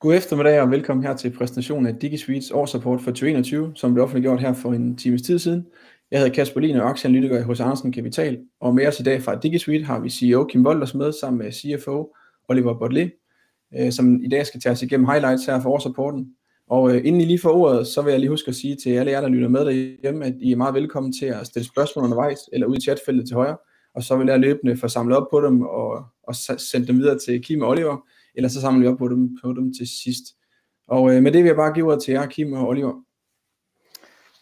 God eftermiddag og velkommen her til præsentationen af DigiSuites årsrapport for 2021, som blev offentliggjort her for en times tid siden. Jeg hedder Kasper Lien og aktieanalytiker hos Andersen Kapital, og med os i dag fra DigiSuite har vi CEO Kim Wolders med sammen med CFO Oliver Bodley, øh, som i dag skal tage os igennem highlights her for årsrapporten. Og øh, inden I lige får ordet, så vil jeg lige huske at sige til alle jer, der lytter med derhjemme, at I er meget velkommen til at stille spørgsmål undervejs eller ud i chatfeltet til højre, og så vil jeg løbende få samlet op på dem og, og sende dem videre til Kim og Oliver, eller så samler vi op på dem, på dem til sidst. Og øh, med det vil jeg bare give ordet til jer, Kim og Oliver.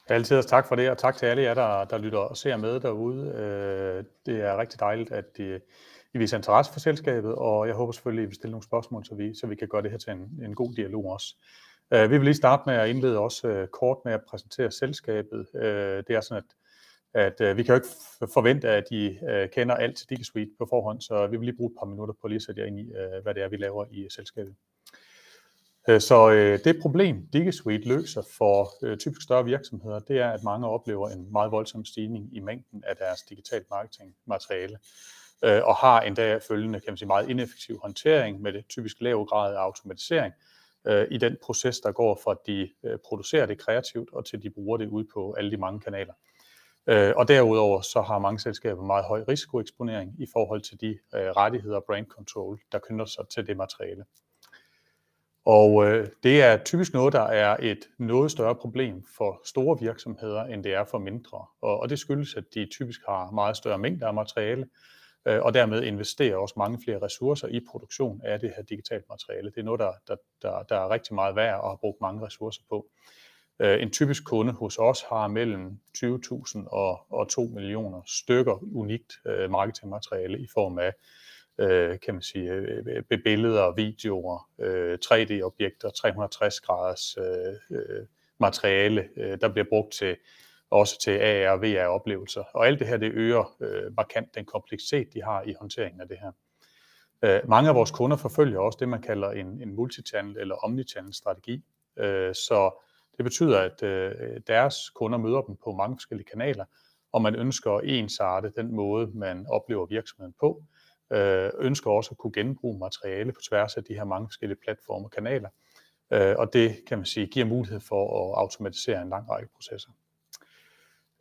Altid tak for det, og tak til alle jer, der, der lytter og ser med derude. Øh, det er rigtig dejligt, at I, I viser interesse for selskabet, og jeg håber selvfølgelig, at I vil stille nogle spørgsmål, så vi, så vi kan gøre det her til en, en god dialog også. Øh, vi vil lige starte med at indlede også øh, kort med at præsentere selskabet. Øh, det er sådan, at, at øh, vi kan jo ikke forvente, at I øh, kender alt til DigiSuite på forhånd, så vi vil lige bruge et par minutter på lige at sætte jer ind i, øh, hvad det er, vi laver i selskabet. Så øh, det problem, DigiSuite løser for øh, typisk større virksomheder, det er, at mange oplever en meget voldsom stigning i mængden af deres digital marketing materiale og har endda følgende kan man sige, meget ineffektiv håndtering med det typisk lav grad af automatisering i den proces, der går fra, at de producerer det kreativt, og til de bruger det ud på alle de mange kanaler. Øh, og derudover så har mange selskaber meget høj risikoeksponering i forhold til de øh, rettigheder og brand control, der knytter sig til det materiale. Og øh, det er typisk noget, der er et noget større problem for store virksomheder, end det er for mindre. Og, og det skyldes, at de typisk har meget større mængder af materiale, øh, og dermed investerer også mange flere ressourcer i produktion af det her digitalt materiale. Det er noget, der, der, der, der er rigtig meget værd og har brugt mange ressourcer på. Øh, Øh, en typisk kunde hos os har mellem 20.000 og, og 2 millioner stykker unikt øh, marketingmateriale i form af øh, kan man sige, billeder, videoer, 3D-objekter, 360 graders materiale, der bliver brugt til også til AR og VR oplevelser. Og alt det her, det øger markant den kompleksitet, de har i håndteringen af det her. Mange af vores kunder forfølger også det, man kalder en, en multichannel eller omnichannel strategi. Så det betyder, at øh, deres kunder møder dem på mange forskellige kanaler, og man ønsker at ensarte den måde, man oplever virksomheden på, øh, ønsker også at kunne genbruge materiale på tværs af de her mange forskellige platforme og kanaler. Øh, og det kan man sige giver mulighed for at automatisere en lang række processer.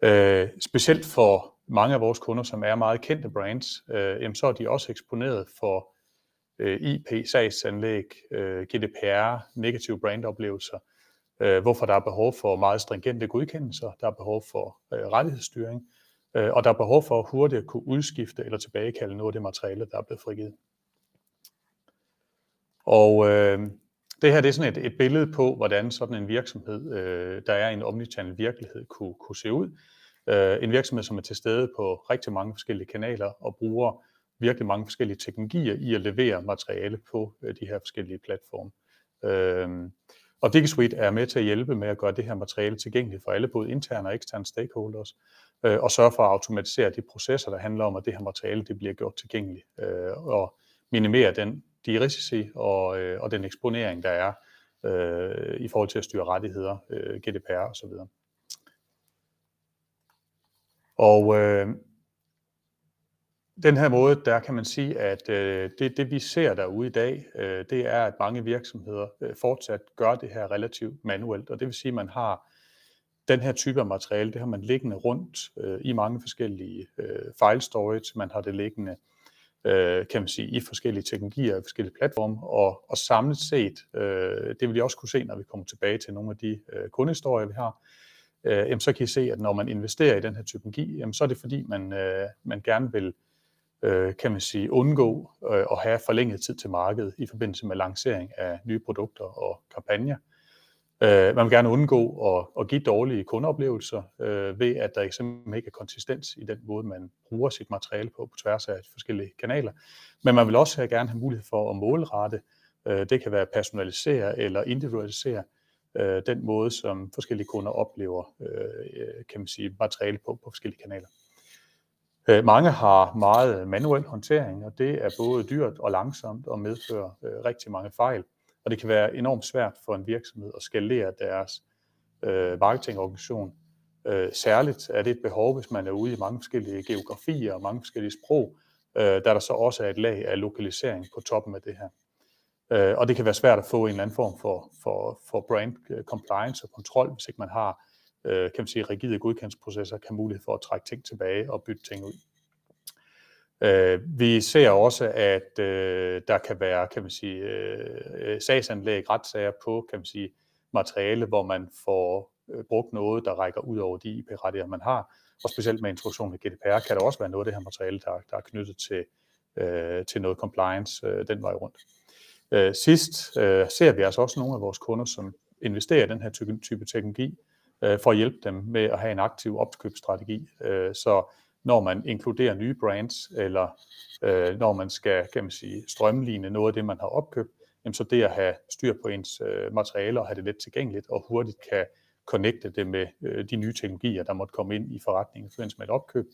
Øh, specielt for mange af vores kunder, som er meget kendte brands, øh, jamen så er de også eksponeret for øh, IP, sagsanlæg, øh, GDPR, negative brandoplevelser, øh, hvorfor der er behov for meget stringente godkendelser, der er behov for øh, rettighedsstyring, øh, og der er behov for hurtigt at kunne udskifte eller tilbagekalde noget af det materiale, der er blevet frigivet. Og øh, det her det er sådan et, et billede på, hvordan sådan en virksomhed, øh, der er en omnichannel virkelighed, kunne, kunne se ud. Øh, en virksomhed, som er til stede på rigtig mange forskellige kanaler og bruger virkelig mange forskellige teknologier i at levere materiale på øh, de her forskellige platforme. Øh, og DigiSuite er med til at hjælpe med at gøre det her materiale tilgængeligt for alle, både interne og eksterne stakeholders, øh, og sørge for at automatisere de processer, der handler om, at det her materiale det bliver gjort tilgængeligt, øh, og minimere den, de risici og, øh, og den eksponering, der er øh, i forhold til at styre rettigheder, øh, GDPR osv. Og øh, den her måde, der kan man sige, at øh, det, det vi ser derude i dag, øh, det er, at mange virksomheder øh, fortsat gør det her relativt manuelt, og det vil sige, at man har den her type af materiale, det har man liggende rundt øh, i mange forskellige øh, file storage, man har det liggende øh, kan man sige, i forskellige teknologier og forskellige platforme, og, og samlet set, øh, det vil I også kunne se, når vi kommer tilbage til nogle af de øh, kundehistorier, vi har, øh, jamen, så kan I se, at når man investerer i den her teknologi, jamen, så er det fordi, man, øh, man gerne vil øh, kan man sige, undgå øh, at have forlænget tid til markedet i forbindelse med lancering af nye produkter og kampagner. Øh, man vil gerne undgå at, at give dårlige kundeoplevelser øh, ved, at der eksempelvis ikke er konsistens i den måde, man bruger sit materiale på på tværs af forskellige kanaler. Men man vil også gerne have mulighed for at målrette. Øh, det kan være personalisere eller individualisere øh, den måde, som forskellige kunder oplever øh, øh kan man sige, materiale på på forskellige kanaler. Øh, mange har meget manuel håndtering, og det er både dyrt og langsomt og medfører øh, rigtig mange fejl. Og det kan være enormt svært for en virksomhed at skalere deres øh, marketingorganisation. Øh, særligt er det et behov, hvis man er ude i mange forskellige geografier og mange forskellige sprog, øh, der der så også er et lag af lokalisering på toppen af det her. Øh, og det kan være svært at få en eller anden form for, for, for brand øh, compliance og kontrol, hvis ikke man har øh, kan man sige, rigide godkendelsesprocesser, kan mulighed for at trække ting tilbage og bytte ting ud. Øh, vi ser også, at øh, der kan være kan man sige, øh, øh sagsanlæg, retssager på kan man sige, materiale, hvor man får øh, brugt noget, der rækker ud over de IP-rettigheder, man har. Og specielt med introduktionen af GDPR kan der også være noget af det her materiale, der, der er knyttet til, øh, til noget compliance øh, den vej rundt. Øh, sidst øh, ser vi altså også nogle af vores kunder, som investerer i den her type, type teknologi, øh, for at hjælpe dem med at have en aktiv opkøbsstrategi. Øh, så når man inkluderer nye brands, eller øh, når man skal kan man sige, strømligne noget af det, man har opkøbt, jamen så det at have styr på ens øh, materialer og have det let tilgængeligt og hurtigt kan connecte det med øh, de nye teknologier, der måtte komme ind i forretningen i forbindelse med et opkøb,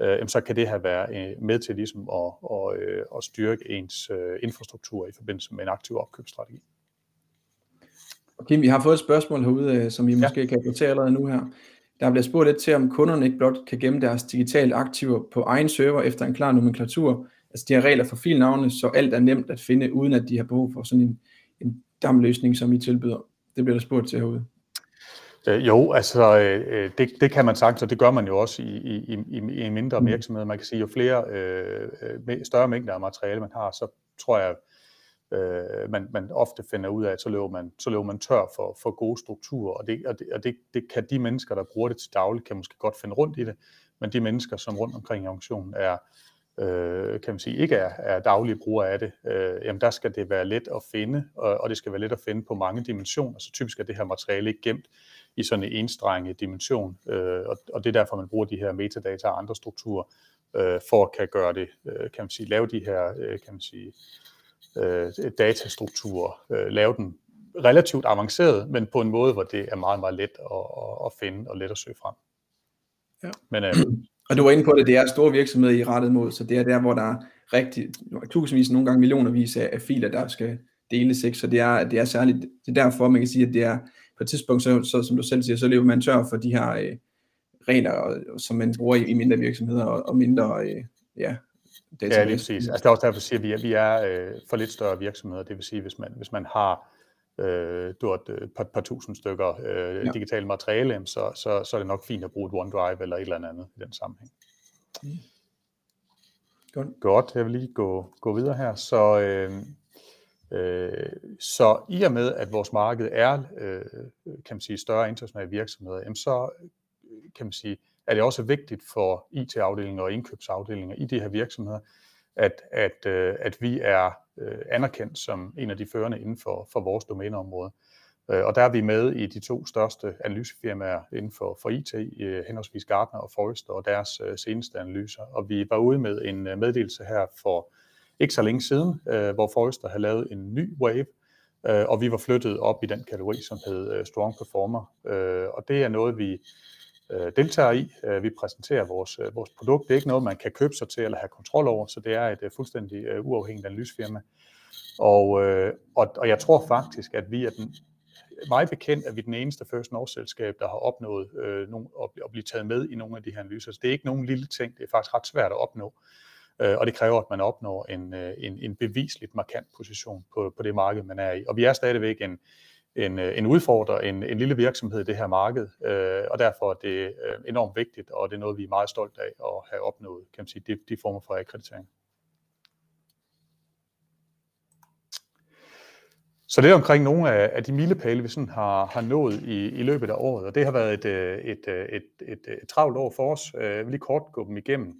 øh, jamen så kan det have været øh, med til ligesom at, og, øh, at styrke ens øh, infrastruktur i forbindelse med en aktiv opkøbsstrategi. Kim, vi har fået et spørgsmål herude, øh, som vi måske ja. kan adressere allerede nu her. Der bliver spurgt lidt til, om kunderne ikke blot kan gemme deres digitale aktiver på egen server efter en klar nomenklatur. Altså de har regler for filnavne, så alt er nemt at finde, uden at de har behov for sådan en, en damløsning, som I tilbyder. Det bliver der spurgt til herude. Øh, jo, altså øh, det, det kan man sagt, og det gør man jo også i, i, i, i mindre mm. virksomheder. Man kan sige, jo flere øh, øh større mængder af materiale man har, så tror jeg, øh, man, man ofte finder ud af, at så løber man, så løber man tør for, for gode strukturer, og, det, og, det, og det, det kan de mennesker, der bruger det til dagligt, kan måske godt finde rundt i det, men de mennesker, som rundt omkring i organisationen er, øh, kan man sige, ikke er, er daglige brugere af det, øh, jamen der skal det være let at finde, og, og det skal være let at finde på mange dimensioner, så typisk er det her materiale ikke gemt i sådan en enstrenget dimension, øh, og, og det er derfor, man bruger de her metadata og andre strukturer, øh, for at kan gøre det, øh, kan man sige, lave de her, øh, kan man sige, øh, datastrukturer, øh, lave den relativt avanceret, men på en måde, hvor det er meget, meget let at, at finde og let at søge frem. Ja. Men, øh, og du var inde på det, det er store virksomheder, I rettet mod, så det er der, hvor der er rigtig tusindvis, nogle gange millionervis af, af filer, der skal deles, ikke? så det er, det er særligt, det er derfor, man kan sige, at det er på et tidspunkt, så, så som du selv siger, så lever man tør for de her øh, regler, som man bruger i, i mindre virksomheder, og, og mindre øh, ja, data. Ja, lige præcis. Altså, det er også derfor, siger vi, at vi er øh, for lidt større virksomheder. Det vil sige, hvis man, hvis man har øh, du har et par, par tusind stykker øh, ja. digitalt materiale, så, så, så er det nok fint at bruge et OneDrive eller et eller andet i den sammenhæng. Mm. Godt. Godt, jeg vil lige gå, gå videre her. Så, øh, øh, så i og med, at vores marked er øh, kan man sige, større internationale virksomheder, jamen så kan man sige, er det også vigtigt for IT-afdelinger og indkøbsafdelinger i de her virksomheder, at, at, øh, at vi er øh, anerkendt som en af de førende inden for, for vores domæneområde. Øh, og der er vi med i de to største analysefirmaer inden for, for IT, henholdsvis Gartner og Forrester og deres seneste analyser. Og vi var ude med en meddelelse her for ikke så længe siden, hvor Forrester havde lavet en ny wave, og vi var flyttet op i den kategori, som hed Strong Performer. Og det er noget, vi øh, deltager i. Øh, vi præsenterer vores, øh, vores produkt. Det er ikke noget, man kan købe sig til eller have kontrol over, så det er et øh, fuldstændig øh, uafhængigt analysefirma. Og, øh, og, og jeg tror faktisk, at vi er den, meget bekendt, at vi er den eneste First North-selskab, der har opnået øh, nogle, at, at blive taget med i nogle af de her analyser. Så det er ikke nogen lille ting, det er faktisk ret svært at opnå. Øh, og det kræver, at man opnår en, øh, en, en bevisligt markant position på, på det marked, man er i. Og vi er stadigvæk en, en, øh, en udfordrer, en, en lille virksomhed i det her marked, øh, og derfor er det øh, enormt vigtigt, og det er noget, vi er meget stolt af at have opnået, kan man sige, de, de former for akkreditering. Så det er omkring nogle af, af de milepæle, vi sådan har, har nået i, i løbet af året, og det har været et, øh, et, et, et, et, et travlt år for os. Jeg vil lige kort gå dem igennem.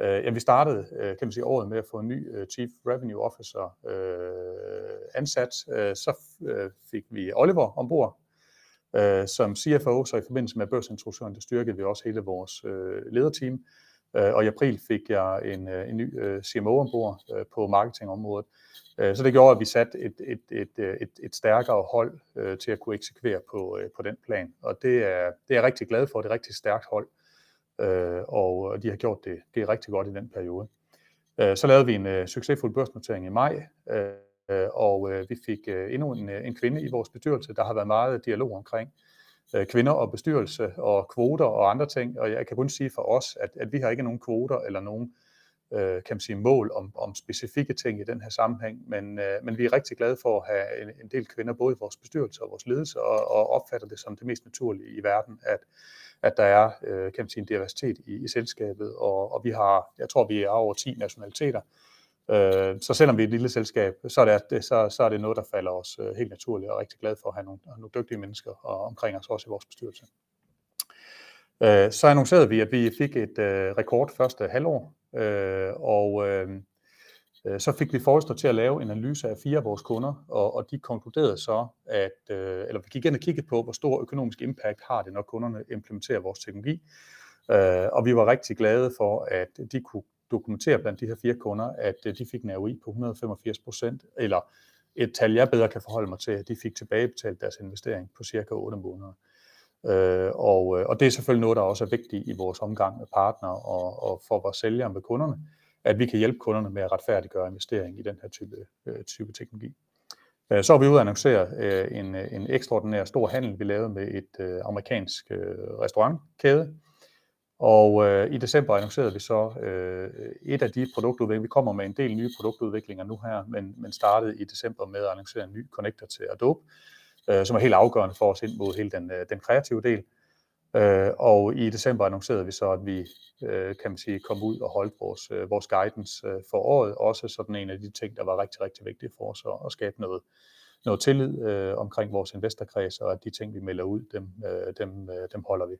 Øh, jamen, vi startede øh, kan man sige, året med at få en ny øh, Chief Revenue Officer øh, ansat. Øh, så øh, fik vi Oliver ombord øh, som CFO, så i forbindelse med børsintroduktionen, der styrkede vi også hele vores øh, lederteam. Øh, og i april fik jeg en, øh, en ny øh, CMO ombord øh, på marketingområdet. Øh, så det gjorde, at vi satte et, et, et, øh, et, et stærkere hold øh, til at kunne eksekvere på, øh, på den plan. Og det er, det er jeg rigtig glad for. Det er et rigtig stærkt hold øh, øh, og de har gjort det, det er rigtig godt i den periode. Øh, så lavede vi en øh, succesfuld børsnotering i maj, øh, og øh, vi fik øh, endnu en, øh, en kvinde i vores bestyrelse. Der har været meget dialog omkring øh, kvinder og bestyrelse og kvoter og andre ting, og jeg kan kun sige for os, at, at vi har ikke nogen kvoter eller nogen øh, kan man sige, mål om, om specifikke ting i den her sammenhæng, men, øh, men vi er rigtig glade for at have en, en del kvinder både i vores bestyrelse og vores ledelse, og, og opfatter det som det mest naturlige i verden, at, at der er øh, kan man sige, en diversitet i, i selskabet, og, og vi har, jeg tror, vi er over 10 nationaliteter, øh, så selvom vi er et lille selskab, så er det, så, så er det noget, der falder os øh, helt naturligt, og rigtig glad for at have nogle, nogle dygtige mennesker og omkring os også i vores bestyrelse. Øh, så annoncerede vi, at vi fik et øh, rekord første halvår, øh, og øh, Øh, så fik vi Forrester til at lave en analyse af fire af vores kunder, og, og de konkluderede så, at, øh, eller vi gik ind og kiggede på, hvor stor økonomisk impact har det, når kunderne implementerer vores teknologi. Øh, og vi var rigtig glade for, at de kunne dokumentere blandt de her fire kunder, at øh, de fik en ROI på 185 procent, eller et tal, jeg bedre kan forholde mig til, at de fik tilbagebetalt deres investering på cirka 8 måneder. Øh, og, øh, og det er selvfølgelig noget, der også er vigtigt i vores omgang med partnere og, og for vores sælgere med kunderne, at vi kan hjælpe kunderne med at retfærdiggøre investering i den her type, øh, type teknologi. Øh, så har vi ude at annoncere øh, en, øh, en ekstraordinær stor handel, vi lavede med et øh, amerikansk øh, restaurantkæde. Og øh, i december annoncerede vi så øh, et af de produktudviklinger. Vi kommer med en del nye produktudviklinger nu her, men, men startede i december med at annoncere en ny connector til Adobe, øh, som er helt afgørende for os ind mod hele den, øh, den kreative del. Øh, og i december annoncerede vi så, at vi øh, kan man sige, kom ud og holdt vores, øh, vores guidance øh, for året. Også sådan en af de ting, der var rigtig, rigtig vigtige for os at, at skabe noget, noget tillid øh, omkring vores investorkreds, og at de ting, vi melder ud, dem, øh, dem, øh, dem holder vi.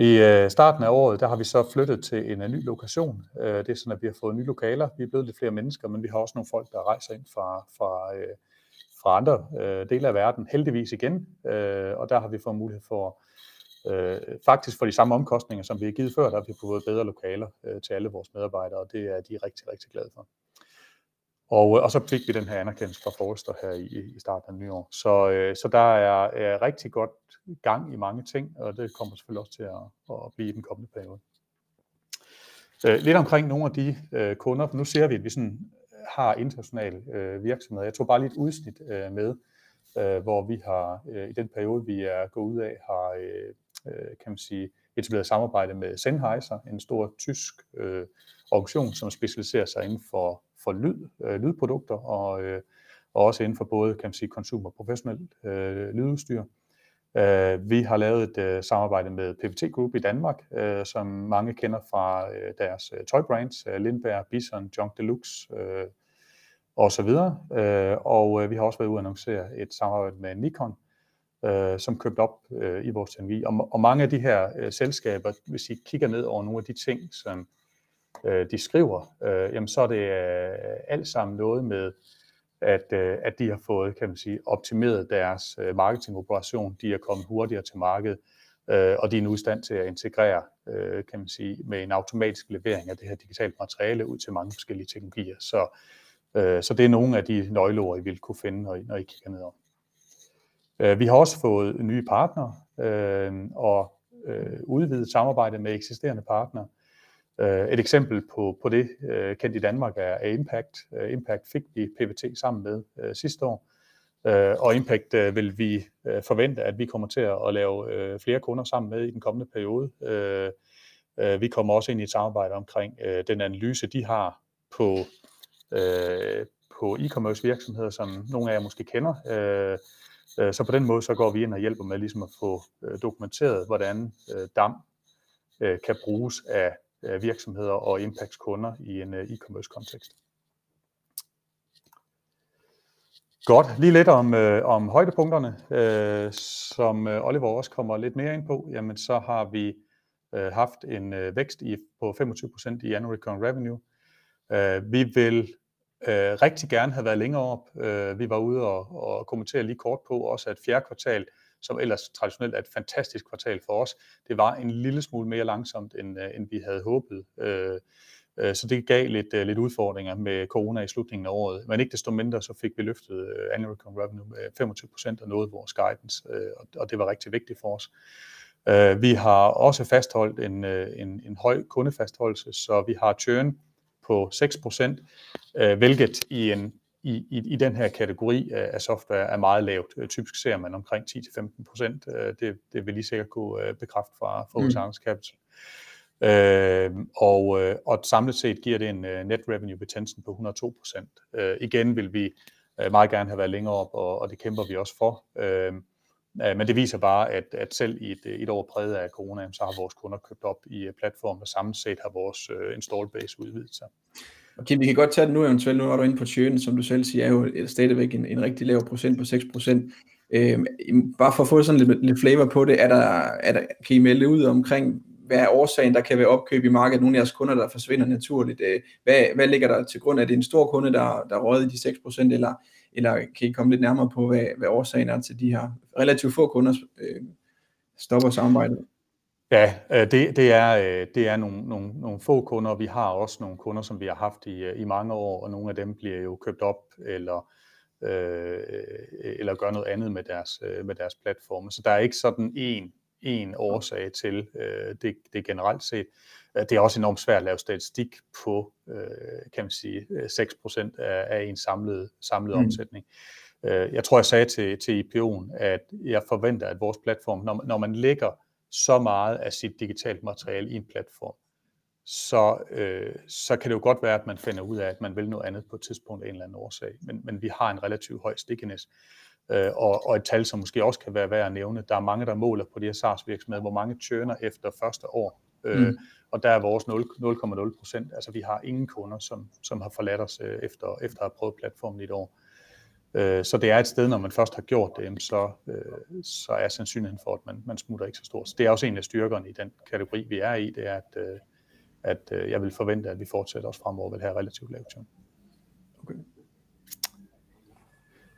I øh, starten af året, der har vi så flyttet til en, en ny lokation. Øh, det er sådan, at vi har fået nye lokaler. Vi er blevet lidt flere mennesker, men vi har også nogle folk, der rejser ind fra, fra, øh, fra andre øh, dele af verden, heldigvis igen. Øh, og der har vi fået mulighed for, øh, faktisk for de samme omkostninger, som vi har givet før, der har vi fået bedre lokaler øh, til alle vores medarbejdere, og det er de rigtig, rigtig glade for. Og, øh, og så fik vi den her anerkendelse fra Forrester her i, i starten af nyår. Så, øh, så der er, er rigtig godt gang i mange ting, og det kommer selvfølgelig også til at, at blive i den kommende periode. Øh, lidt omkring nogle af de øh, kunder, for nu ser vi, at vi sådan har internationale øh, virksomheder. Jeg tog bare lidt udsnit øh, med, øh, hvor vi har øh, i den periode, vi er gået ud af, har øh Øh, kan man sige, etableret samarbejde med Sennheiser, en stor tysk øh, organisation, som specialiserer sig inden for, for lyd, øh, lydprodukter og, øh, og også inden for både kan man sige, konsum og professionelt øh, lydudstyr. Øh, vi har lavet et øh, samarbejde med PVT Group i Danmark, øh, som mange kender fra øh, deres øh, toy brands, øh, Lindberg, Bison, Junk Deluxe uh, og så videre. Øh, og øh, vi har også været ude og annoncere et samarbejde med Nikon, øh, som købt op øh, i vores teknologi. Og, og mange af de her øh, selskaber, hvis I kigger ned over nogle af de ting, som øh, de skriver, øh, jamen så er det øh, alt sammen noget med at, øh, at de har fået, kan man sige, optimeret deres øh, marketingoperation, de er kommet hurtigere til markedet, øh, og de er nu i stand til at integrere, øh, kan man sige, med en automatisk levering af det her digitale materiale ud til mange forskellige teknologier. Så, øh, så det er nogle af de nøgleord, I vil kunne finde, når I, når I kigger nedover. Øh, vi har også fået nye partnere øh, og øh, udvidet samarbejde med eksisterende partnere. Øh, et eksempel på, på det, øh, kendt i Danmark, er, er Impact. Øh, Impact fik vi PVT sammen med øh, sidste år, øh, og Impact øh, vil vi øh, forvente, at vi kommer til at, lave øh, flere kunder sammen med i den kommende periode. Øh, øh, vi kommer også ind i et samarbejde omkring øh, den analyse, de har på, øh, på e-commerce virksomheder, som nogle af jer måske kender. Øh, Øh, så på den måde så går vi ind og hjælper med ligesom at få øh, dokumenteret, hvordan øh, DAM kan bruges af virksomheder og Impacts kunder i en e-commerce kontekst. Godt, lige lidt om, øh, om højdepunkterne, øh, som øh, Oliver også kommer lidt mere ind på, jamen så har vi øh, haft en øh, vækst i, på 25% i annual recurring revenue. Øh, vi vil øh, rigtig gerne have været længere op. Øh, vi var ude og, og kommentere lige kort på også, at fjerde kvartal som ellers traditionelt er et fantastisk kvartal for os. Det var en lille smule mere langsomt, end, øh, end vi havde håbet. Øh, øh, så det gav lidt, øh, lidt udfordringer med corona i slutningen af året. Men ikke desto mindre, så fik vi løftet øh, annual recurring revenue med 25 procent og nåede vores guidance, øh, og det var rigtig vigtigt for os. Vi har også fastholdt en, en, en høj kundefastholdelse, så vi har churn på 6 procent, hvilket i en i, i, i den her kategori af software er meget lavt. Øh, typisk ser man omkring 10-15 procent. Øh, det, det vil lige sikkert kunne øh, bekræfte fra, fra mm. Capital. Øh, og, øh, og samlet set giver det en uh, net revenue retention på 102%. Øh, igen vil vi uh, meget gerne have været længere op, og, og det kæmper vi også for. Øh, Øh, men det viser bare, at, at selv i et, et år præget af corona, så har vores kunder købt op i øh, platformen, og samlet set har vores øh, install base udvidet sig. Okay, vi kan godt tage det nu eventuelt. Nu er du inde på churn, som du selv siger, er jo stadigvæk en, en rigtig lav procent på 6%. Øhm, bare for at få sådan lidt, lidt flavor på det, er der, er der, kan I melde ud omkring, hvad er årsagen, der kan være opkøb i markedet, nogle af jeres kunder, der forsvinder naturligt. Øh, hvad, hvad ligger der til grund? Er det en stor kunde, der, der røget i de 6%, eller, eller kan I komme lidt nærmere på, hvad, hvad årsagen er til de her relativt få kunder øh, stopper samarbejdet? Ja, øh, det, det, er, øh, det er nogle, nogle, nogle få kunder, vi har også nogle kunder, som vi har haft i, øh, i mange år, og nogle af dem bliver jo købt op, eller, øh, eller gør noget andet med deres, med deres platforme. Så der er ikke sådan en en årsag til øh, det, det generelt set. Det er også enormt svært at lave statistik på, øh, kan man sige, 6% af, af en samlet, samlet mm. omsætning. Øh, jeg tror, jeg sagde til, til IPO'en, at jeg forventer, at vores platform, når, når man lægger så meget af sit digitalt materiale i en platform, så, øh, så kan det jo godt være, at man finder ud af, at man vil noget andet på et tidspunkt af en eller anden årsag. Men, men vi har en relativt høj stickiness øh, og, og et tal, som måske også kan være værd at nævne. Der er mange, der måler på de her SaaS-virksomheder, hvor mange tjener efter første år. Øh, mm. Og der er vores 0,0 procent. Altså vi har ingen kunder, som, som har forladt os øh, efter, efter at have prøvet platformen i et år. Øh, så det er et sted, når man først har gjort det, så, øh, så er sandsynligheden for, at man, man smutter ikke så stor. Så det er også en af styrkerne i den kategori, vi er i, det er, at, øh, at øh, jeg vil forvente, at vi fortsætter os fremover vil have relativt lavt tjern. Okay.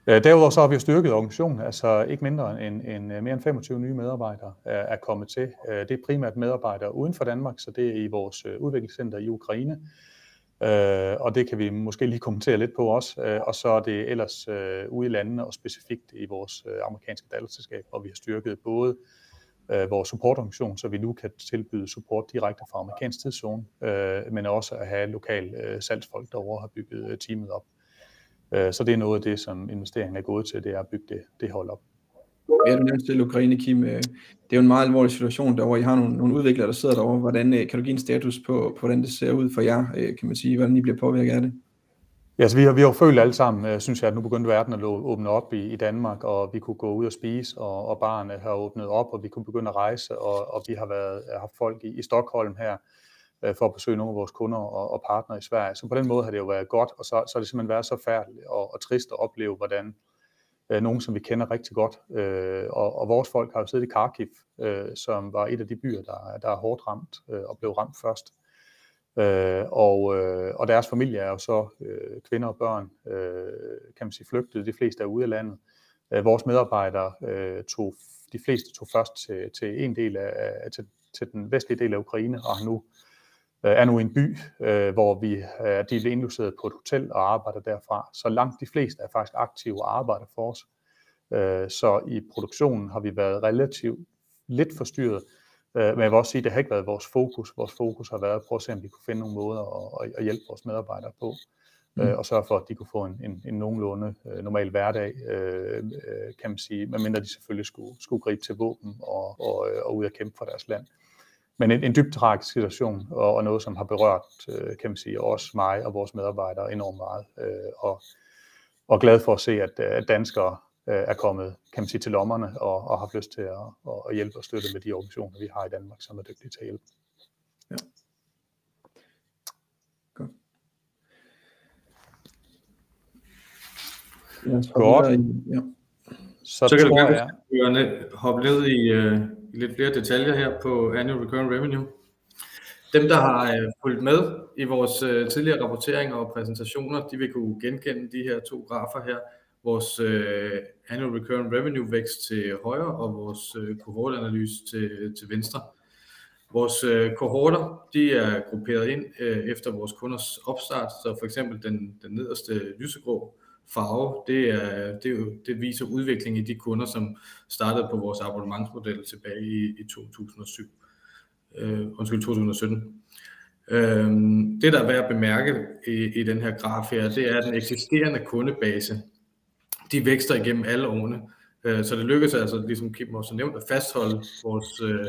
Øh, derudover så har vi jo styrket organisationen, altså ikke mindre end, end øh, mere end 25 nye medarbejdere er, kommet til. Øh, det er primært medarbejdere uden for Danmark, så det er i vores udviklingscenter i Ukraine, og det kan vi måske lige kommentere lidt på også. Og så er det ellers ude i landene og specifikt i vores amerikanske datterselskab, hvor vi har styrket både vores supportorganisation, så vi nu kan tilbyde support direkte fra amerikansk tidszone, men også at have lokal salgsfolk derovre har bygget teamet op. Øh, så det er noget af det, som investeringen er gået til, det er at bygge det, det hold op. Ja, du nævnte til Ukraine, Kim. Øh, det er jo en meget alvorlig situation derovre. I har nogle, nogle udviklere, der sidder derovre. Hvordan, øh, kan du give en status på, på, hvordan det ser ud for jer, kan man sige? Hvordan I bliver påvirket af det? Ja, altså vi har, vi har følt alle sammen, synes jeg, at nu begyndte verden at åbne op i, i Danmark, og vi kunne gå ud og spise, og, og barne har åbnet op, og vi kunne begynde at rejse, og, og vi har været, haft folk i, i Stockholm her, øh, for at besøge nogle af vores kunder og, og partnere i Sverige. Så på den måde har det jo været godt, og så, så har det simpelthen været så færdigt og, og trist at opleve, hvordan øh, nogen, som vi kender rigtig godt, øh, og, og vores folk har jo siddet i Kharkiv, øh, som var et af de byer, der, der er hårdt ramt øh, og blev ramt først. Øh, og, øh, og deres familie er jo så øh, kvinder og børn, øh, kan man sige, flygtet. De fleste er ude af landet. Øh, vores medarbejdere øh, tog, de fleste tog først til, til en del af, til, til den vestlige del af Ukraine, og har nu Øh, er nu i en by, øh, hvor vi er delt indlogeret på et hotel og arbejder derfra. Så langt de fleste er faktisk aktive og arbejder for os. Øh, så i produktionen har vi været relativt lidt forstyrret, men jeg vil også sige, at det har ikke været vores fokus. Vores fokus har været at prøve at se, om vi kunne finde nogle måder at, at hjælpe vores medarbejdere på, mm. og sørge for, at de kunne få en, en, en nogenlunde normal hverdag, kan man sige, medmindre de selvfølgelig skulle, skulle gribe til våben og, og, og ud og kæmpe for deres land men en, en dybt tragisk situation, og, og noget, som har berørt, øh, kan man sige, os, mig og vores medarbejdere enormt meget. Øh, og, og glad for at se, at, at danskere øh, er kommet kan man sige, til lommerne og, og har haft lyst til at, at hjælpe og støtte med de organisationer, vi har i Danmark, som er dygtige til at hjælpe. Ja. Godt. Godt. Ja. Så, så kan tror jeg... jeg hoppe ned i, lidt flere detaljer her på Annual Recurring Revenue. Dem, der har øh, fulgt med i vores øh, tidligere rapporteringer og præsentationer, de vil kunne genkende de her to grafer her. Vores øh, Annual Recurring Revenue vækst til højre og vores uh, kohortanalyse til, til venstre. Vores kohorter, de er grupperet ind efter vores kunders opstart, så for eksempel den, den nederste lysegrå farve, det, er, det, er jo, det viser udvikling i de kunder, som startede på vores abonnementsmodel tilbage i, i 2007. Øh, undskyld, 2017. Øh, det, der er værd at bemærke i, i den her graf her, det er, at den eksisterende kundebase, de vækster igennem alle årene. Øh, så det lykkedes altså, ligesom Kim også nævnt, at fastholde vores, øh,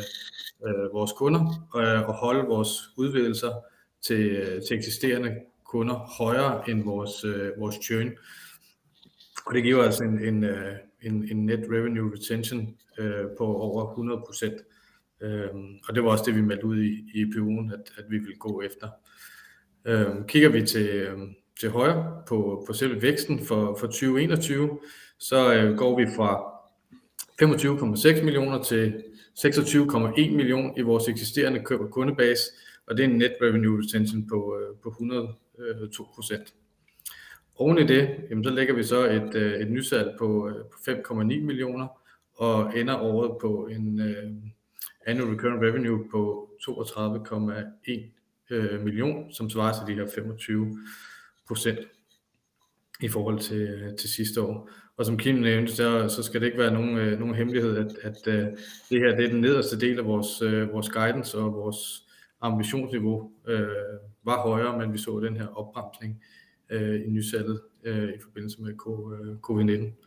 øh, vores kunder øh, og holde vores udvidelser til, til eksisterende kunder højere end vores, øh, vores churn. Og det giver os en, en, øh, en, en net revenue retention øh, på over 100 procent. Øh, og det var også det, vi meldte ud i, i IPU'en, at, at vi ville gå efter. Øh, kigger vi til, øh, til højre på, på selve væksten for, for 2021, så øh, går vi fra 25,6 millioner til 26,1 millioner i vores eksisterende kundebase, og det er en net revenue retention på, øh, på 102 øh, procent. Oven i det, jamen, så lægger vi så et, øh, et nysalg på, øh, på 5,9 millioner, og ender året på en øh, annual recurring revenue på 32,1 øh, million, som svarer til de her 25 procent i forhold til, øh, til sidste år. Og som Kim nævnte, så, så skal det ikke være nogen, øh, nogen hemmelighed, at, at øh, det her det er den nederste del af vores, øh, vores guidance og vores ambitionsniveau øh, var højere, men vi så den her opbremsning øh, i nysalget øh, i forbindelse med øh, covid-19.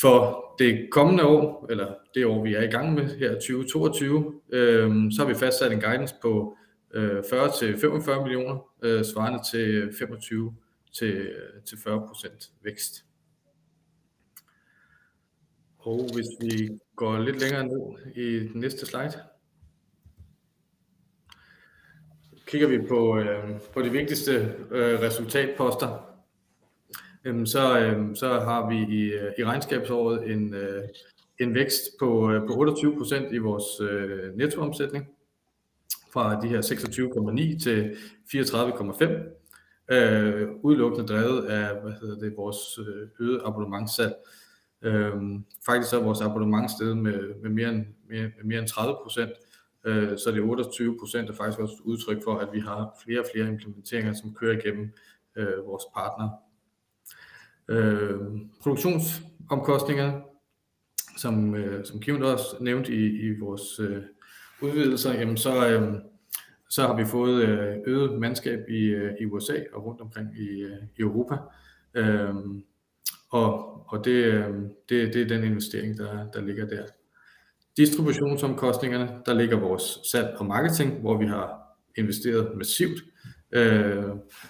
For det kommende år, eller det år, vi er i gang med her, 2022, øh, så har vi fastsat en guidance på øh, 40-45 millioner, øh, svarende til 25 til, øh, til 40 procent vækst. Og hvis vi går lidt længere ned i den næste slide, kigger vi på, øh, på de vigtigste øh, resultatposter, øh, så, øh, så har vi i, øh, i regnskabsåret en, øh, en vækst på, øh, på 28 procent i vores øh, nettoomsætning, fra de her 26,9 til 34,5, øh, udelukkende drevet af hvad hedder det, vores øh, øget abonnementssalg. Øh, faktisk er vores abonnement steget med, med mere, end, mere, mere end 30 procent, øh, så det 28 procent er faktisk også et udtryk for, at vi har flere og flere implementeringer, som kører igennem øh, vores partner. Øh, produktionsomkostninger, som, øh, som Kim også nævnte i, i vores øh, udvidelser, jamen så, øh, så har vi fået øh, øget mandskab i, øh, i USA og rundt omkring i, øh, i Europa. Øh, og, og det, øh, det, det er den investering, der, der ligger der. Distributionsomkostningerne, der ligger vores salg og marketing, hvor vi har investeret massivt. Øh,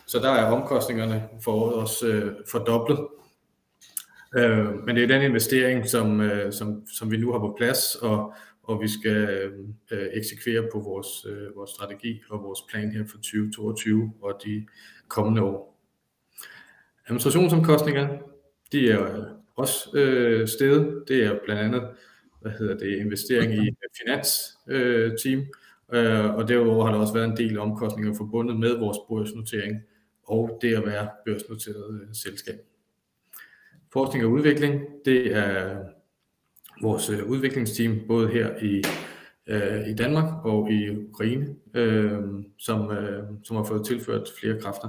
så der er omkostningerne for året også øh, fordoblet. Øh, men det er den investering, som, øh, som, som vi nu har på plads, og, og vi skal øh, eksekvere på vores, vores strategi og vores plan her for 2022 og de kommende år. Administrationsomkostningerne, de er også øh, steget. Det er blandt andet hvad hedder det, investering i finansteam, øh, øh, øh, og derudover har der også været en del omkostninger forbundet med vores børsnotering og det at være børsnoteret øh, selskab. Forskning og udvikling, det er vores øh, udviklingsteam, både her i, øh, i Danmark og i Ukraine, øh, som, øh, som har fået tilført flere kræfter,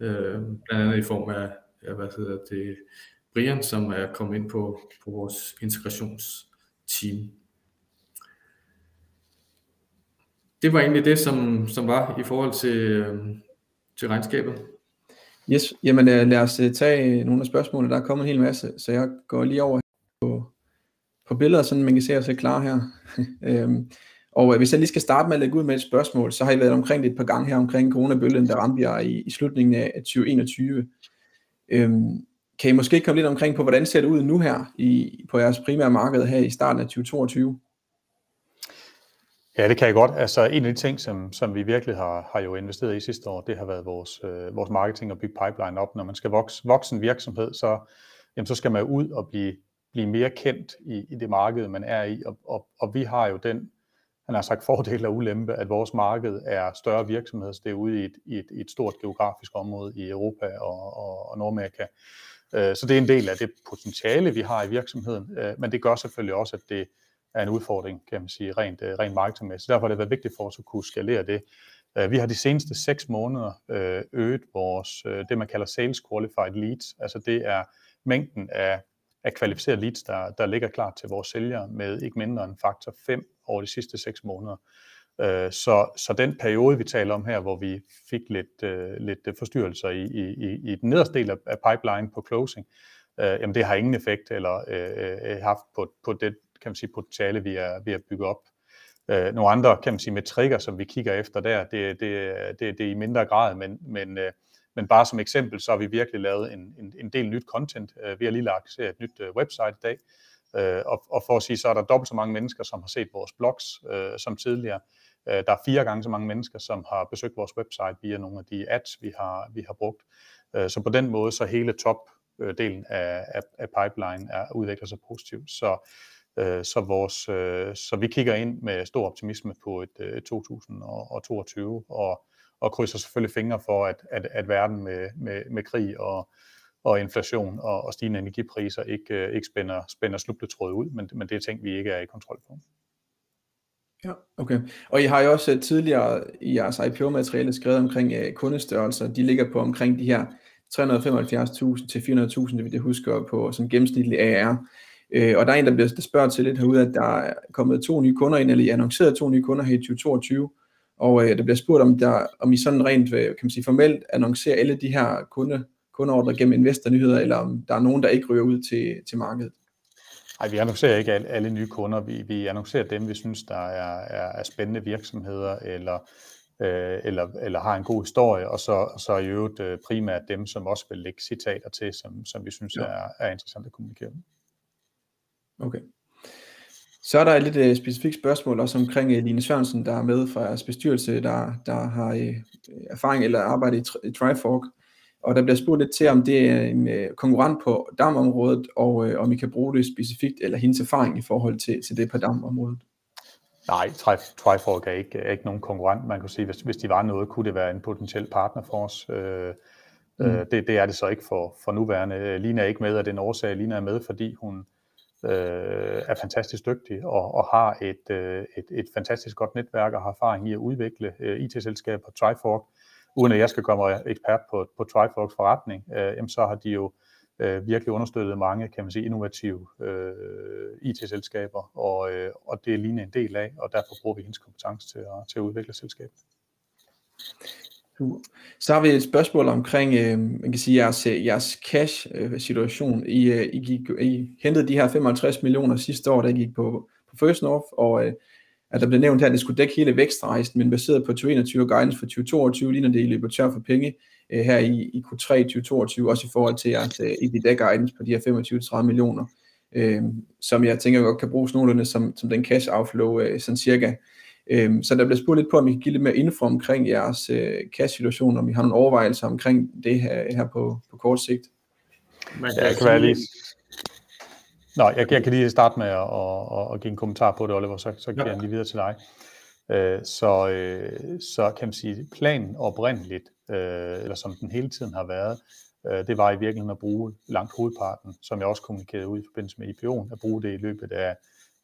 øh, blandt andet i form af af hvad hedder det, Brian, som er kommet ind på, på vores integrations team. Det var egentlig det, som, som var i forhold til, øh, til regnskabet. Yes, jamen øh, lad os øh, tage nogle af spørgsmålene. Der er kommet en hel masse, så jeg går lige over på, på billeder, så man kan se os klar her. øhm, og øh, hvis jeg lige skal starte med at lægge ud med et spørgsmål, så har I været omkring det et par gange her omkring coronabølgen, der ramte jer i, i slutningen af 2021. Øhm, kan I måske komme lidt omkring på, hvordan ser det ud nu her i, på jeres primære marked her i starten af 2022? Ja, det kan jeg godt. Altså en af de ting, som, som vi virkelig har, har jo investeret i sidste år, det har været vores, øh, vores marketing og bygge pipeline op. Når man skal vokse, vokse en virksomhed, så, jamen, så skal man ud og blive, blive mere kendt i, i det marked, man er i. Og, og, og vi har jo den, han har sagt fordel og ulempe, at vores marked er større virksomheder, så det er ude i et, i et, i et stort geografisk område i Europa og, og, og Nordamerika. Øh, så det er en del af det potentiale, vi har i virksomheden, øh, men det gør selvfølgelig også, at det er en udfordring, kan man sige, rent, øh, rent marketingmæssigt. Derfor har det været vigtigt for os at kunne skalere det. Øh, vi har de seneste seks måneder øget vores, det man kalder sales qualified leads, altså det er mængden af, af kvalificerede leads, der, der ligger klar til vores sælgere med ikke mindre end faktor 5 over de sidste seks måneder. Øh, så, så den periode, vi taler om her, hvor vi fik lidt, øh, lidt øh, forstyrrelser i, i, i den nederste del af, af pipeline på closing, øh, jamen det har ingen effekt eller øh, øh, haft på, på det kan man sige, potentiale, vi er, vi er bygget op. Øh, nogle andre kan man sige, metrikker, som vi kigger efter der, det, det, det, det er i mindre grad, men, men, øh, men bare som eksempel, så har vi virkelig lavet en, en, en del nyt content. Øh, vi har lige lagt øh, et nyt øh, website i dag, øh, og, og for at sige, så er der dobbelt så mange mennesker, som har set vores blogs øh, som tidligere. Øh, der er fire gange så mange mennesker, som har besøgt vores website via nogle af de ads, vi har, vi har brugt. Øh, så på den måde, så hele topdelen af, af, af pipeline er udvikler sig positivt. Så, øh, så, vores, så vi kigger ind med stor optimisme på et, et 2022, og, og krydser selvfølgelig fingre for, at, at, at verden med, med, med krig og, og inflation og, og stigende energipriser ikke, ikke spænder, spænder slubletråde ud, men, men det er ting, vi ikke er i kontrol på. Ja, okay. Og I har jo også øh, tidligere i jeres IPO-materiale skrevet omkring øh, kundestørrelser. De ligger på omkring de her 375.000 til 400.000, det jeg husker på som gennemsnitlig AR. Øh, og der er en, der bliver der spørger til lidt herude, at der er kommet to nye kunder ind, eller I annonceret to nye kunder her i 2022. Og øh, der bliver spurgt, om, der, om I sådan rent øh, kan man sige, formelt annoncerer alle de her kunde, kundeordre gennem investornyheder, eller om der er nogen, der ikke ryger ud til, til markedet. Nej, vi annoncerer ikke alle, alle nye kunder. Vi, vi annoncerer dem, vi synes, der er, er, er spændende virksomheder, eller, øh, eller, eller har en god historie, og så, så i øvrigt øh, primært dem, som også vil lægge citater til, som, som vi synes ja. er, er interessant at kommunikere med. Okay. Så er der et lidt uh, specifikt spørgsmål også omkring uh, Line Sørensen, der er med fra jeres bestyrelse, der, der har uh, erfaring eller arbejdet i, i Trifork. Og der bliver spurgt lidt til, om det er en uh, konkurrent på damområdet, og uh, om I kan bruge det specifikt, eller hendes erfaring i forhold til, til det på damområdet. Nej, Trifork er ikke, er ikke nogen konkurrent. Man kan sige, hvis, hvis de var noget, kunne det være en potentiel partner for os. Uh, mm. uh, det, det er det så ikke for, for nuværende. Lina er ikke med af den årsag. Lina er med, fordi hun øh, er fantastisk dygtig og, og har et, øh, et, et fantastisk godt netværk og har erfaring i at udvikle øh, IT-selskaber. Trifork, uden at jeg skal komme ekspert på, på Triforks forretning, øh, jamen så har de jo øh, virkelig understøttet mange, kan man sige, innovative øh, IT-selskaber, og, øh, og det er lige en del af, og derfor bruger vi hendes kompetence til at, til at udvikle selskabet. Så har vi et spørgsmål omkring, øh, man kan sige, jeres, jeres cash-situation. Øh, I, øh, I, gik, I hentede de her 55 millioner sidste år, der gik på, på First North, og øh, at der blev nævnt her, at det skulle dække hele vækstrejsen, men baseret på 2021 guidance for 2022, ligner det, I løber tør for penge øh, her i, i Q3 2022, også i forhold til jeres øh, EBITDA guidance på de her 25-30 millioner, øh, som jeg tænker godt kan bruges nogenlunde som, som den cash outflow, øh, sådan cirka. Øh, så der bliver spurgt lidt på, om I kan give lidt mere info omkring jeres øh, cash-situation, om I har nogle overvejelser omkring det her, her på, på kort sigt. Man kan, ja, kan være lige... Nå, jeg, jeg kan lige starte med at, at, at give en kommentar på det, Oliver, så, så giver jeg lige videre til dig. Øh, så, øh, så kan man sige, planen oprindeligt, øh, eller som den hele tiden har været, øh, det var i virkeligheden at bruge langt hovedparten, som jeg også kommunikerede ud i forbindelse med IPO'en, at bruge det i løbet af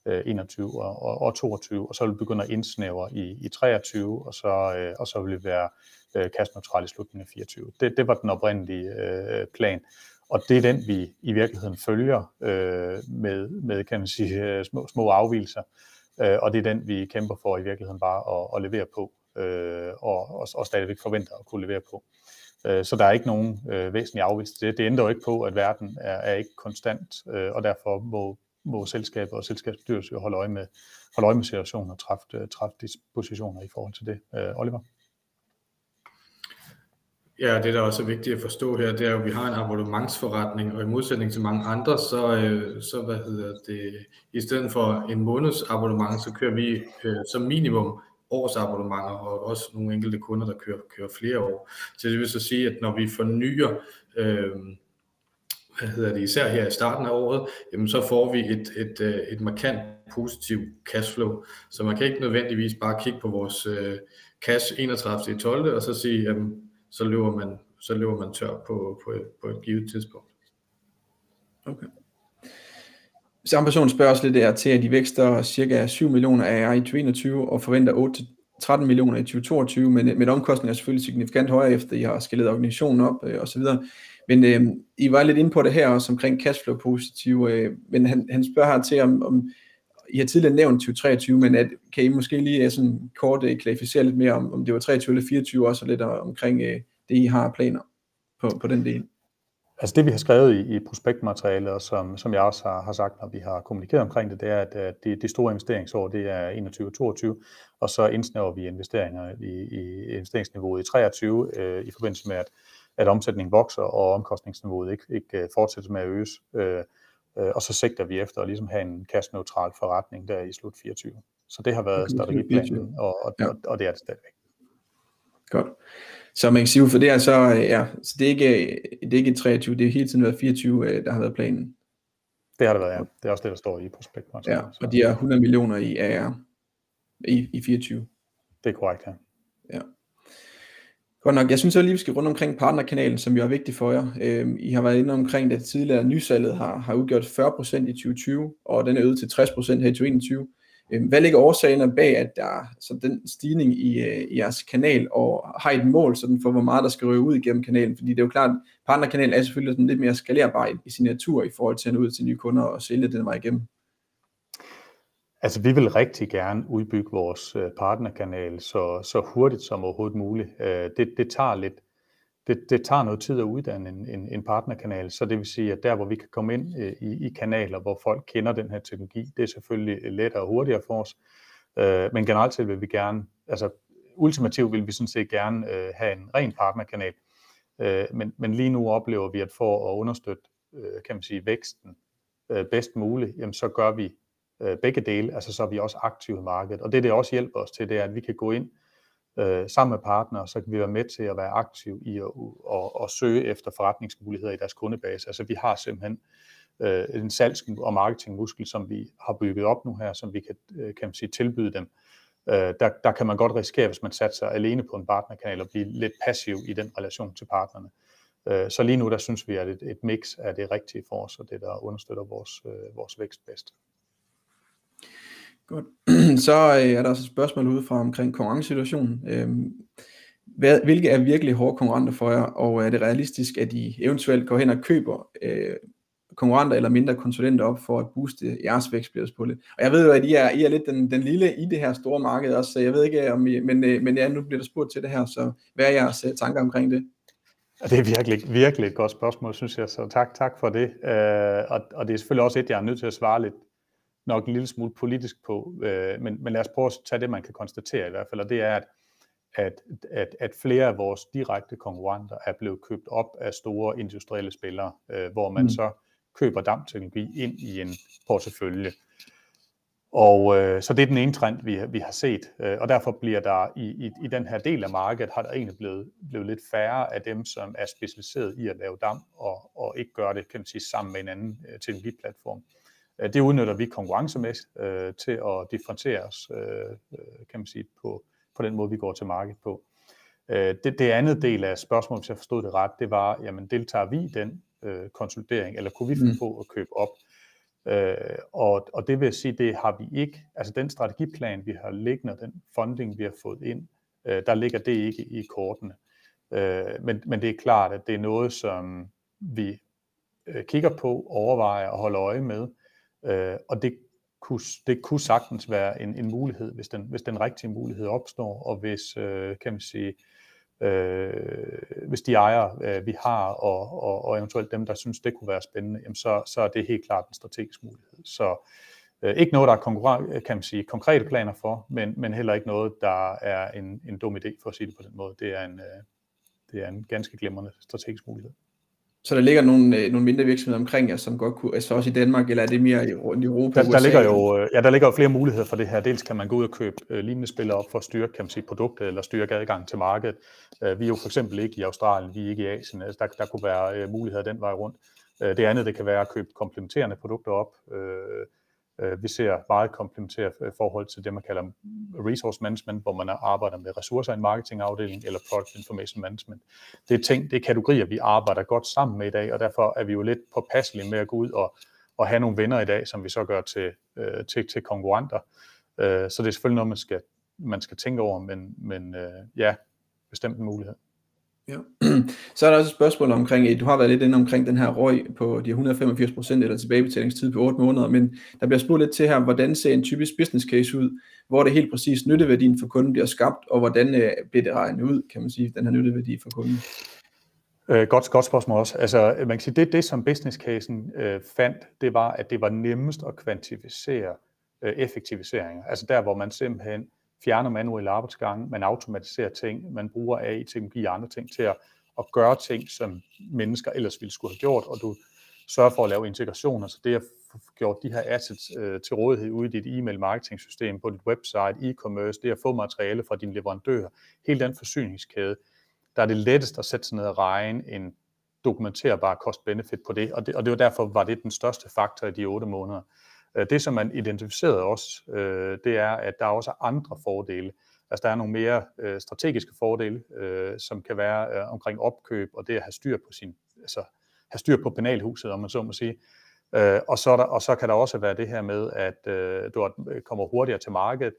21 øh, og, og, og 22, og så vil vi begynde at indsnævre i, i 23, og så, øh, og så vil det være øh, kastneutral i slutningen af 24. Det, det var den oprindelige øh, plan, og det er den, vi i virkeligheden følger øh, med, med kan man sige, øh, små, små afvielser, øh, og det er den, vi kæmper for i virkeligheden bare at, at levere på, øh, og, og, og stadigvæk forventer at kunne levere på. Øh, så der er ikke nogen øh, væsentlig afvist. Det, det ændrer jo ikke på, at verden er, er ikke konstant, øh, og derfor må må selskaber og selskabsstyrelsen holde øje med, holde øje med situationen og træffe, træffe dispositioner i forhold til det. Øh, Oliver? Ja, det der også er vigtigt at forstå her, det er jo, at vi har en abonnementsforretning, og i modsætning til mange andre, så, øh, så hvad hedder det, i stedet for en måneds abonnement, så kører vi øh, som minimum årsabonnementer, og også nogle enkelte kunder, der kører, kører flere år. Så det vil så sige, at når vi fornyer øh, hvad hedder det, især her i starten af året, jamen så får vi et, et, øh, et markant positivt cashflow. Så man kan ikke nødvendigvis bare kigge på vores øh, cash 31. i 12. og så sige, jamen, så løber man, så løber man tør på, på, på et givet tidspunkt. Okay. Samme person spørger også lidt der til, at de vækster cirka 7 millioner af i 2021 og forventer 8-13 millioner i 2022, men, men omkostningen er selvfølgelig signifikant højere, efter I har skaleret organisationen op øh, osv. Men øh, I var lidt inde på det her også omkring cashflow positiv, øh, men han, han spørger her til, om, om i har tidligere nævnt 2023, men at, kan I måske lige øh, sådan kort uh, klarificere lidt mere om, om det var 23 eller 24 også, og lidt øh, omkring uh, det, I har planer på, på den del? Altså det, vi har skrevet i, i prospektmaterialet, og som, som jeg også har, har sagt, når vi har kommunikeret omkring det, det er, at, at det, det store investeringsår, det er 21-22, og så indsnæver vi investeringer i, i investeringsniveauet i 23 øh, i forbindelse med, at, at omsætningen vokser, og omkostningsniveauet ikke, ikke fortsætter med at øges. Øh, og så sigter vi efter at ligesom have en cash-neutral forretning der i slut 24. Så det har været okay, strategiplanen, og, og, ja. og, og det er det stadigvæk. Godt. Så man kan sige, for det er så, ja, så det er ikke, det er ikke 23, det er hele tiden været 24, øh, der har været planen. Det har det været, ja. Det er også det, der står i prospektet. Ja, og de er 100 millioner i AR i, i 24. Det er korrekt, ja. Ja. Godt nok. Jeg synes også lige, vi skal rundt omkring partnerkanalen, som jo er vigtig for jer. Øhm, I har været inde omkring, det tidligere nysalget har, har udgjort 40% i 2020, og den er øget til 60% her i 2021. Øhm, hvad ligger årsagerne bag, at der er så den stigning i, øh, i jeres kanal, og har I et mål sådan for, hvor meget der skal røve ud igennem kanalen? Fordi det er jo klart, at partnerkanalen er selvfølgelig sådan lidt mere skalerbar i, i sin natur i forhold til at nå ud til nye kunder og sælge den vej igennem. Altså, vi vil rigtig gerne udbygge vores øh, partnerkanal så, så hurtigt som overhovedet muligt. Øh, det, det tager lidt, det, det tager noget tid at uddanne en, en, en partnerkanal, så det vil sige, at der, hvor vi kan komme ind øh, i, i kanaler, hvor folk kender den her teknologi, det er selvfølgelig øh, lettere og hurtigere for os. Men generelt set vil vi gerne, altså ultimativt vil vi sådan set gerne have en ren partnerkanal, men, men lige nu oplever vi, at for at understøtte, kan man sige, væksten bedst muligt, jamen så gør vi øh, begge dele, altså så er vi også aktive i markedet. Og det, det også hjælper os til, det er, at vi kan gå ind øh, sammen med partnere, så kan vi være med til at være aktive i at, og, og søge efter forretningsmuligheder i deres kundebase. Altså vi har simpelthen øh, en salgs- og marketingmuskel, som vi har bygget op nu her, som vi kan, øh, kan man sige, tilbyde dem. Øh, der, der kan man godt risikere, hvis man satser alene på en partnerkanal, at blive lidt passiv i den relation til partnerne. Øh, så lige nu, der synes vi, at et, et mix er det rigtige for os, og det, der understøtter vores, øh, vores vækst bedst. Godt. Så øh, er der også et spørgsmål udefra omkring konkurrencesituationen. Øhm, hvad, hvilke er virkelig hårde konkurrenter for jer, og er det realistisk, at I eventuelt går hen og køber øh, konkurrenter eller mindre konsulenter op for at booste jeres vækstpulje? Og jeg ved jo, at I er, I er lidt den, den lille i det her store marked også, så jeg ved ikke, om I, men, øh, men ja, nu bliver der spurgt til det her, så hvad er jeres øh, tanker omkring det? Det er virkelig, virkelig et godt spørgsmål, synes jeg, så tak, tak for det. Øh, og, og det er selvfølgelig også et, jeg er nødt til at svare lidt, nok en lille smule politisk på, øh, men, men lad os prøve at tage det, man kan konstatere i hvert fald, og det er, at, at, at, at flere af vores direkte konkurrenter er blevet købt op af store industrielle spillere, øh, hvor man mm. så køber dampteknologi ind i en portefølje. Og øh, så det er den ene trend, vi, vi har set, øh, og derfor bliver der i, i, i den her del af markedet, har der egentlig blevet, blevet lidt færre af dem, som er specialiseret i at lave damp, og, og ikke gøre det, kan man sige, sammen med en anden øh, teknologiplatform. Øh, det udnytter vi konkurrencemæssigt øh, til at differentiere os, øh, øh, kan man sige, på, på den måde, vi går til markedet på. Øh, det, det andet del af spørgsmålet, hvis jeg forstod det ret, det var, jamen deltager vi i den øh, konsolidering, eller kunne vi finde mm. på at købe op? Øh, og, og det vil sige, det har vi ikke. Altså den strategiplan, vi har liggende, den funding, vi har fået ind, øh, der ligger det ikke i kortene. Øh, men, men det er klart, at det er noget, som vi øh, kigger på, overvejer og holder øje med, Øh, og det kunne, det kunne sagtens være en, en mulighed, hvis den, hvis den rigtige mulighed opstår, og hvis, øh, kan man sige, øh, hvis de ejere, øh, vi har, og, og, og eventuelt dem, der synes, det kunne være spændende, jamen så, så er det helt klart en strategisk mulighed. Så øh, ikke noget, der er kan man sige, konkrete planer for, men, men heller ikke noget, der er en, en dum idé, for at sige det på den måde. Det er en, øh, det er en ganske glimrende strategisk mulighed. Så der ligger nogle, øh, nogle mindre virksomheder omkring jer, som godt kunne, altså også i Danmark, eller er det mere i, rundt i Europa? Der, der, ligger jo, øh, ja, der ligger jo flere muligheder for det her. Dels kan man gå ud og købe øh, lignende spillere op for at styrke kan man sige, produktet eller styrke adgang til markedet. Øh, vi er jo for eksempel ikke i Australien, vi er ikke i Asien. Altså, der, der kunne være øh, muligheder den vej rundt. Øh, det andet, det kan være at købe komplementerende produkter op. Øh, Øh, vi ser meget komplementære øh, forhold til det, man kalder resource management, hvor man arbejder med ressourcer i en marketingafdeling, eller product information management. Det er ting, det er kategorier, vi arbejder godt sammen med i dag, og derfor er vi jo lidt påpasselige med at gå ud og, og have nogle venner i dag, som vi så gør til, øh, til, til konkurrenter. Øh, så det er selvfølgelig noget, man skal, man skal tænke over, men, men øh, ja, bestemt en mulighed. Ja. Så er der også et spørgsmål omkring, du har været lidt inde omkring den her røg på de 185% eller tilbagebetalingstid på 8 måneder, men der bliver spurgt lidt til her, hvordan ser en typisk business case ud, hvor det helt præcis nytteværdien for kunden bliver skabt, og hvordan øh, bliver det regnet ud, kan man sige, den her nytteværdi for kunden? Øh, godt, godt spørgsmål også. Altså, man kan sige, det, det som business casen øh, fandt, det var, at det var nemmest at kvantificere øh, effektiviseringer. Altså der, hvor man simpelthen fjerner manuelle arbejdsgange, man automatiserer ting, man bruger AI-teknologi og andre ting til at, at gøre ting, som mennesker ellers ville skulle have gjort, og du sørger for at lave integrationer, så det at få gjort de her assets øh, til rådighed ude i dit e-mail marketing system, på dit website, e-commerce, det at få materiale fra din leverandør, hele den forsyningskæde, der er det lettest at sætte sig ned og regne en dokumenterbar cost-benefit på det, og det, og det var derfor var det den største faktor i de otte måneder. Øh, det, som man identificerede også, øh, det er, at der er også andre fordele. Altså, der er nogle mere øh, strategiske fordele, øh, som kan være omkring opkøb, og det at have styr på sin, altså, have styr på penalhuset, om man så må sige. og, så der, og så kan der også være det her med, at du kommer hurtigere til markedet,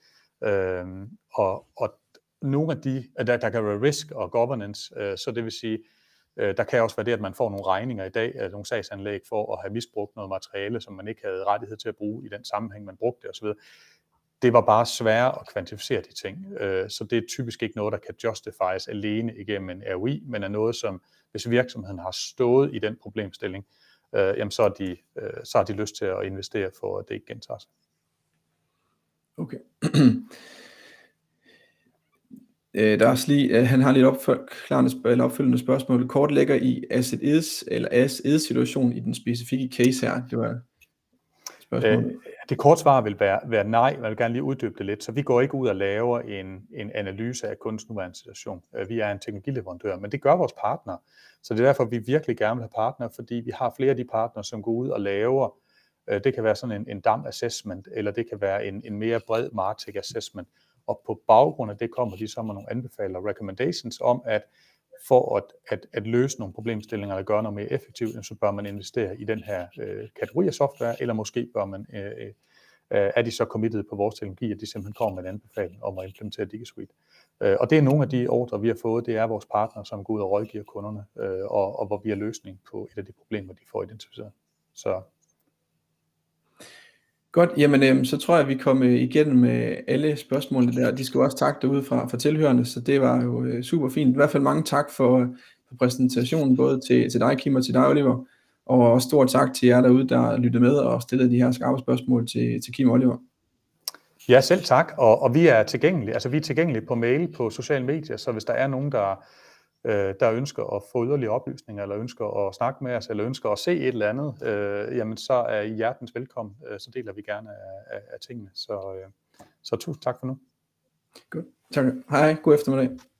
og, og nogle af de, der, der kan være risk og governance, så det vil sige, der kan også være det, at man får nogle regninger i dag, af nogle sagsanlæg for at have misbrugt noget materiale, som man ikke havde rettighed til at bruge i den sammenhæng, man brugte det osv. Det var bare svært at kvantificere de ting, øh, så det er typisk ikke noget, der kan justifies alene igennem en ROI, men er noget, som hvis virksomheden har stået i den problemstilling, øh, jamen så, er de, så har de lyst til at investere for, at det ikke gentager sig. Okay. Øh, der er også lige, øh, han har lidt opfølgende, eller opfølgende spørgsmål. Kort lægger i as it is, eller as is situation i den specifikke case her. Det var spørgsmålet. Øh, det kort svar vil være, være nej. Jeg vil gerne lige uddybe det lidt. Så vi går ikke ud og laver en, en analyse af kundens nuværende situation. Øh, vi er en teknologileverandør, men det gør vores partner. Så det er derfor, vi virkelig gerne vil have partner, fordi vi har flere af de partnere, som går ud og laver øh, det kan være sådan en, en DAM assessment, eller det kan være en, en mere bred Martech assessment, og på baggrund af det kommer de så med nogle anbefalinger recommendations om, at for at, at, at løse nogle problemstillinger eller gøre noget mere effektivt, så bør man investere i den her øh, kategori af software, eller måske bør man, øh, øh, er de så committed på vores teknologi, at de simpelthen kommer med en anbefaling om at implementere DigiSuite. Øh, og det er nogle af de ordre, vi har fået, det er vores partnere, som går ud og rådgiver kunderne, øh, og, og hvor vi har løsning på et af de problemer, de får identificeret. Så Godt, jamen øh, så tror jeg, at vi kommer øh, igennem med alle spørgsmålene der. De skal også takke derude fra, fra tilhørende, så det var jo øh, super fint. I hvert fald mange tak for, øh, for præsentationen, både til, til dig, Kim, og til dig, Oliver. Og også stort tak til jer derude, der lyttede med og stillede de her skarpe spørgsmål til, til Kim og Oliver. Ja, selv tak, og, og vi er tilgængelige. Altså vi er tilgængelige på mail, på sociale medier, så hvis der er nogen, der øh, der ønsker at få yderligere oplysninger, eller ønsker at snakke med os, eller ønsker at se et eller andet, øh, jamen så er I hjertens velkommen. Øh, så deler vi gerne af, af, af tingene. Så, øh, så tusind tak for nu. Godt. Tak. Hej. God eftermiddag.